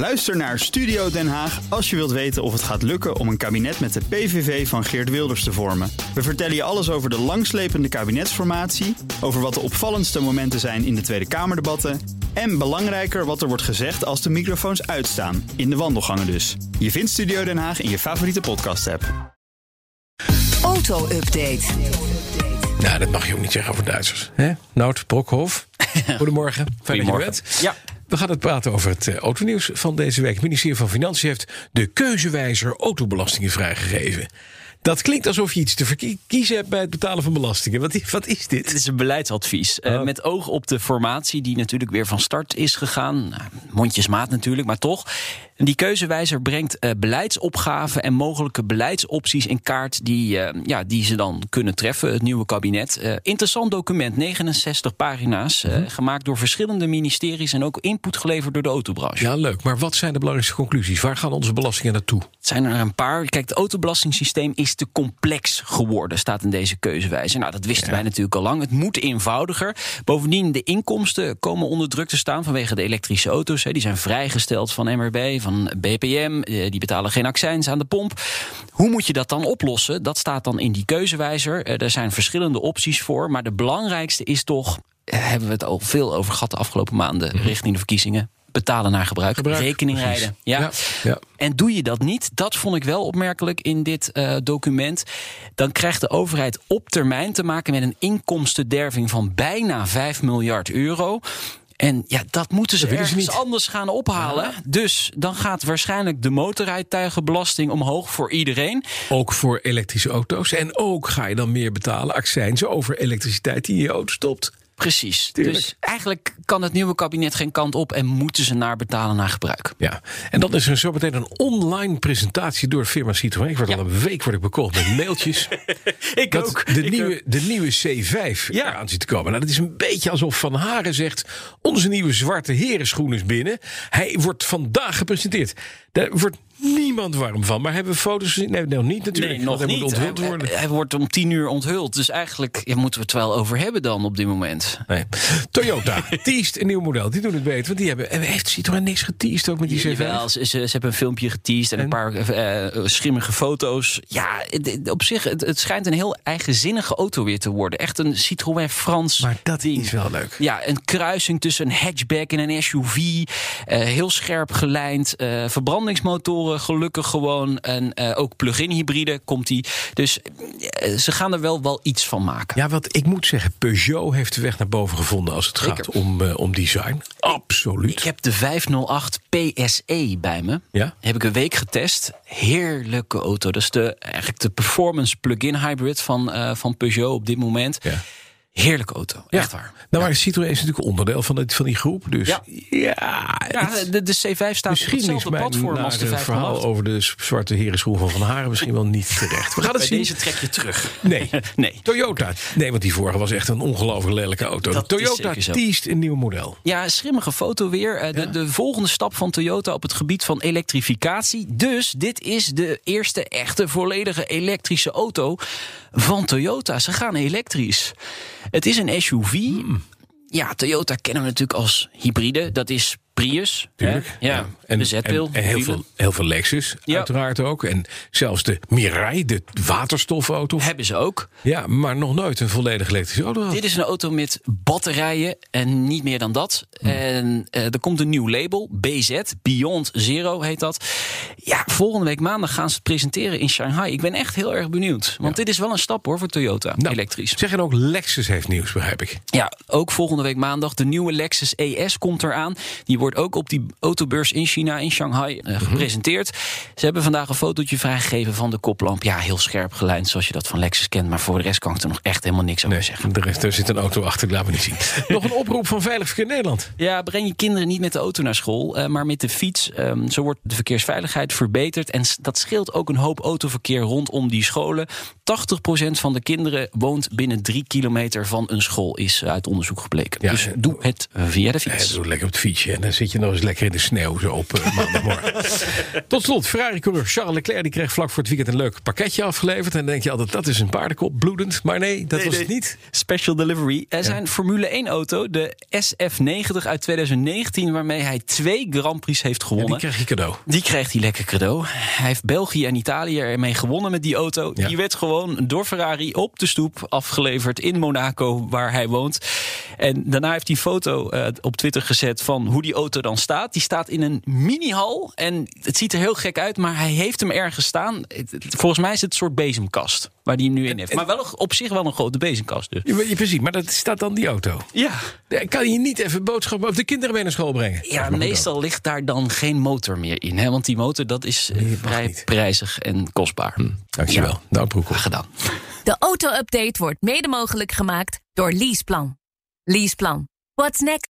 Luister naar Studio Den Haag als je wilt weten of het gaat lukken om een kabinet met de PVV van Geert Wilders te vormen. We vertellen je alles over de langslepende kabinetsformatie, over wat de opvallendste momenten zijn in de Tweede Kamerdebatten en belangrijker wat er wordt gezegd als de microfoons uitstaan, in de wandelgangen dus. Je vindt Studio Den Haag in je favoriete podcast-app. Auto-update. Nou, dat mag je ook niet zeggen over Duitsers. Hè? Nout Brokhoff, goedemorgen. Fijn dat je bent. Ja. We gaan het praten over het uh, autonieuws van deze week. Het ministerie van Financiën heeft de keuzewijzer autobelastingen vrijgegeven. Dat klinkt alsof je iets te kiezen hebt bij het betalen van belastingen. Wat, wat is dit? Het is een beleidsadvies. Uh, met oog op de formatie die natuurlijk weer van start is gegaan. Nou, mondjesmaat natuurlijk, maar toch. Die keuzewijzer brengt uh, beleidsopgaven en mogelijke beleidsopties in kaart die, uh, ja, die ze dan kunnen treffen, het nieuwe kabinet. Uh, interessant document, 69 pagina's, -hmm. gemaakt door verschillende ministeries en ook input geleverd door de autobranche. Ja, leuk. Maar wat zijn de belangrijkste conclusies? Waar gaan onze belastingen naartoe? Het zijn er een paar. Kijk, het autobelastingssysteem is te complex geworden, staat in deze keuzewijzer. Nou, dat wisten ja. wij natuurlijk al lang. Het moet eenvoudiger. Bovendien, de inkomsten komen onder druk te staan vanwege de elektrische auto's. Hè. Die zijn vrijgesteld van MRB, van van BPM. Die betalen geen accijns aan de pomp. Hoe moet je dat dan oplossen? Dat staat dan in die keuzewijzer. Er zijn verschillende opties voor. Maar de belangrijkste is toch. Hebben we het al veel over gehad de afgelopen maanden richting de verkiezingen betalen naar gebruik, gebruik rekening precies. rijden. Ja. Ja, ja. En doe je dat niet, dat vond ik wel opmerkelijk in dit uh, document, dan krijgt de overheid op termijn te maken met een inkomstenderving van bijna 5 miljard euro. En ja, dat moeten ze Dat ze niet. anders gaan ophalen. Dus dan gaat waarschijnlijk de motorrijtuigenbelasting omhoog voor iedereen. Ook voor elektrische auto's. En ook ga je dan meer betalen accijnzen over elektriciteit die in je auto stopt. Precies. Tuurlijk. Dus eigenlijk kan het nieuwe kabinet geen kant op en moeten ze naar betalen naar gebruik. Ja, en dan is er zo meteen een online presentatie door firma Citroën. Ik word Ja. al een week word ik bekocht met mailtjes. Ik dat de, nieuwe, de nieuwe C5 Ja. eraan zit te komen. Nou, dat is een beetje alsof Van Haren zegt... onze nieuwe zwarte herenschoen is binnen. Hij wordt vandaag gepresenteerd. Daar wordt niemand warm van. Maar hebben we foto's gezien? Nee, nog niet natuurlijk. Nee, nog hij niet. moet onthuld Hij- worden. Hij, hij wordt om tien uur onthuld. Dus eigenlijk ja, moeten we het wel over hebben dan op dit moment. Nee. Toyota teest een nieuw model. Die doen het beter. Want die hebben, en heeft Citroën niks geteased ook met die C5? Jawel, ze, hebben een filmpje geteased en, een En? paar eh, schimmige foto's. Ja, op zich, het, het schijnt een heel eigenzinnige auto weer te worden. Echt een Citroën Frans Maar dat ding. is wel leuk. Ja, een kruising tussen een hatchback en een SUV. Eh, heel scherp gelijnd. eh, verbrandingsmotoren gelukkig gewoon. En eh, ook plug-in hybride komt die. Dus eh, ze gaan er wel, wel iets van maken. Ja, wat ik moet zeggen, Peugeot heeft de weg naar boven gevonden als het Zeker. gaat om, eh, om design. Absoluut. Ik heb de 508 PSE bij me. Ja? Heb ik een week getest. Heerlijke auto. Dat is de, eigenlijk de performance plug-in hybrid van, van Peugeot op dit moment. Ja. Heerlijke auto. Echt waar. Nou, maar Citroën is natuurlijk onderdeel van, het, van die groep. Dus ja, Ja. het- de, de C5 staat op misschien is hetzelfde platform als de nare 508. verhaal over de zwarte herenschoen van Van Haren misschien wel niet terecht. We gaan het Bij zien. deze trek je terug. Nee. Nee. Toyota. Nee, want die vorige was echt een ongelooflijk lelijke auto. Dat Toyota teased een nieuw model. Ja, schimmige foto weer. Eh, De, de volgende stap van Toyota op het gebied van elektrificatie. Dus dit is de eerste echte volledige elektrische auto van Toyota. Ze gaan elektrisch. Het is een SUV. Hmm. Ja, Toyota kennen we natuurlijk als hybride. Dat is Prius. hè? Ja, En, de en, en heel, veel, heel veel Lexus, Ja. uiteraard ook. En zelfs de Mirai, de waterstofauto. Hebben ze ook. Ja, maar nog nooit een volledig elektrische auto. Dit is een auto met batterijen en niet meer dan dat. Hmm. En eh, er komt een nieuw label, BZ, Beyond Zero heet dat. Ja, volgende week maandag gaan ze het presenteren in Shanghai. Ik ben echt heel erg benieuwd. Want dit is wel een stap hoor voor Toyota, Nou, elektrisch. Zeg en ook Lexus heeft nieuws, begrijp ik. Ja, ook volgende week maandag. De nieuwe Lexus ES komt eraan. Die wordt ook op die autobeurs in China, in Shanghai, Mhm. eh, gepresenteerd. Ze hebben vandaag een fotootje vrijgegeven van de koplamp. Ja, heel scherp gelijnd, zoals je dat van Lexus kent. Maar voor de rest kan ik er nog echt helemaal niks over Nee, zeggen. de rest, er zit een auto achter, laat me niet zien. Nog een oproep van Veilig Verkeer Nederland. Ja, breng je kinderen niet met de auto naar school, eh, maar met de fiets. Ehm, zo wordt de verkeersveiligheid verbeterd. En dat scheelt ook een hoop autoverkeer rondom die scholen. 80% van de kinderen woont binnen drie kilometer van een school, is uit onderzoek gebleken. Ja, dus eh, doe het via de Ja, fiets. doe lekker op het fietsje. En dan zit je nog eens lekker in de sneeuw zo op uh, maandagmorgen. Tot slot, Ferrari-coureur Charles Leclerc die kreeg vlak voor het weekend een leuk pakketje afgeleverd. En dan denk je altijd, dat is een paardenkop, bloedend. Maar nee, dat was het niet. Special delivery. Er zijn Formule 1-auto, de SF90 uit 2019... waarmee hij twee Grand Prix heeft gewonnen. Ja, die kreeg je cadeau. Die kreeg hij lekker cadeau. Hij heeft België en Italië ermee gewonnen met die auto. Die werd gewoon door Ferrari op de stoep afgeleverd in Monaco, waar hij woont. En daarna heeft hij een foto uh, op Twitter gezet van hoe die auto dan staat. Die staat in een mini-hal en het ziet er heel gek uit, maar hij heeft hem ergens staan. Volgens mij is het een soort bezemkast waar die hem nu in heeft. Maar wel op zich wel een grote bezemkast dus. Ja, precies, maar dat staat dan die auto. Ja. Kan je niet even boodschappen of de kinderen mee naar school brengen? Ja, meestal ligt daar dan geen motor meer in. Hè? Want die motor dat is nee, vrij niet. prijzig en kostbaar. Hm, dankjewel. Ja. Nou, Broek. gedaan. De auto-update wordt mede mogelijk gemaakt door Leaseplan. Leaseplan. What's next?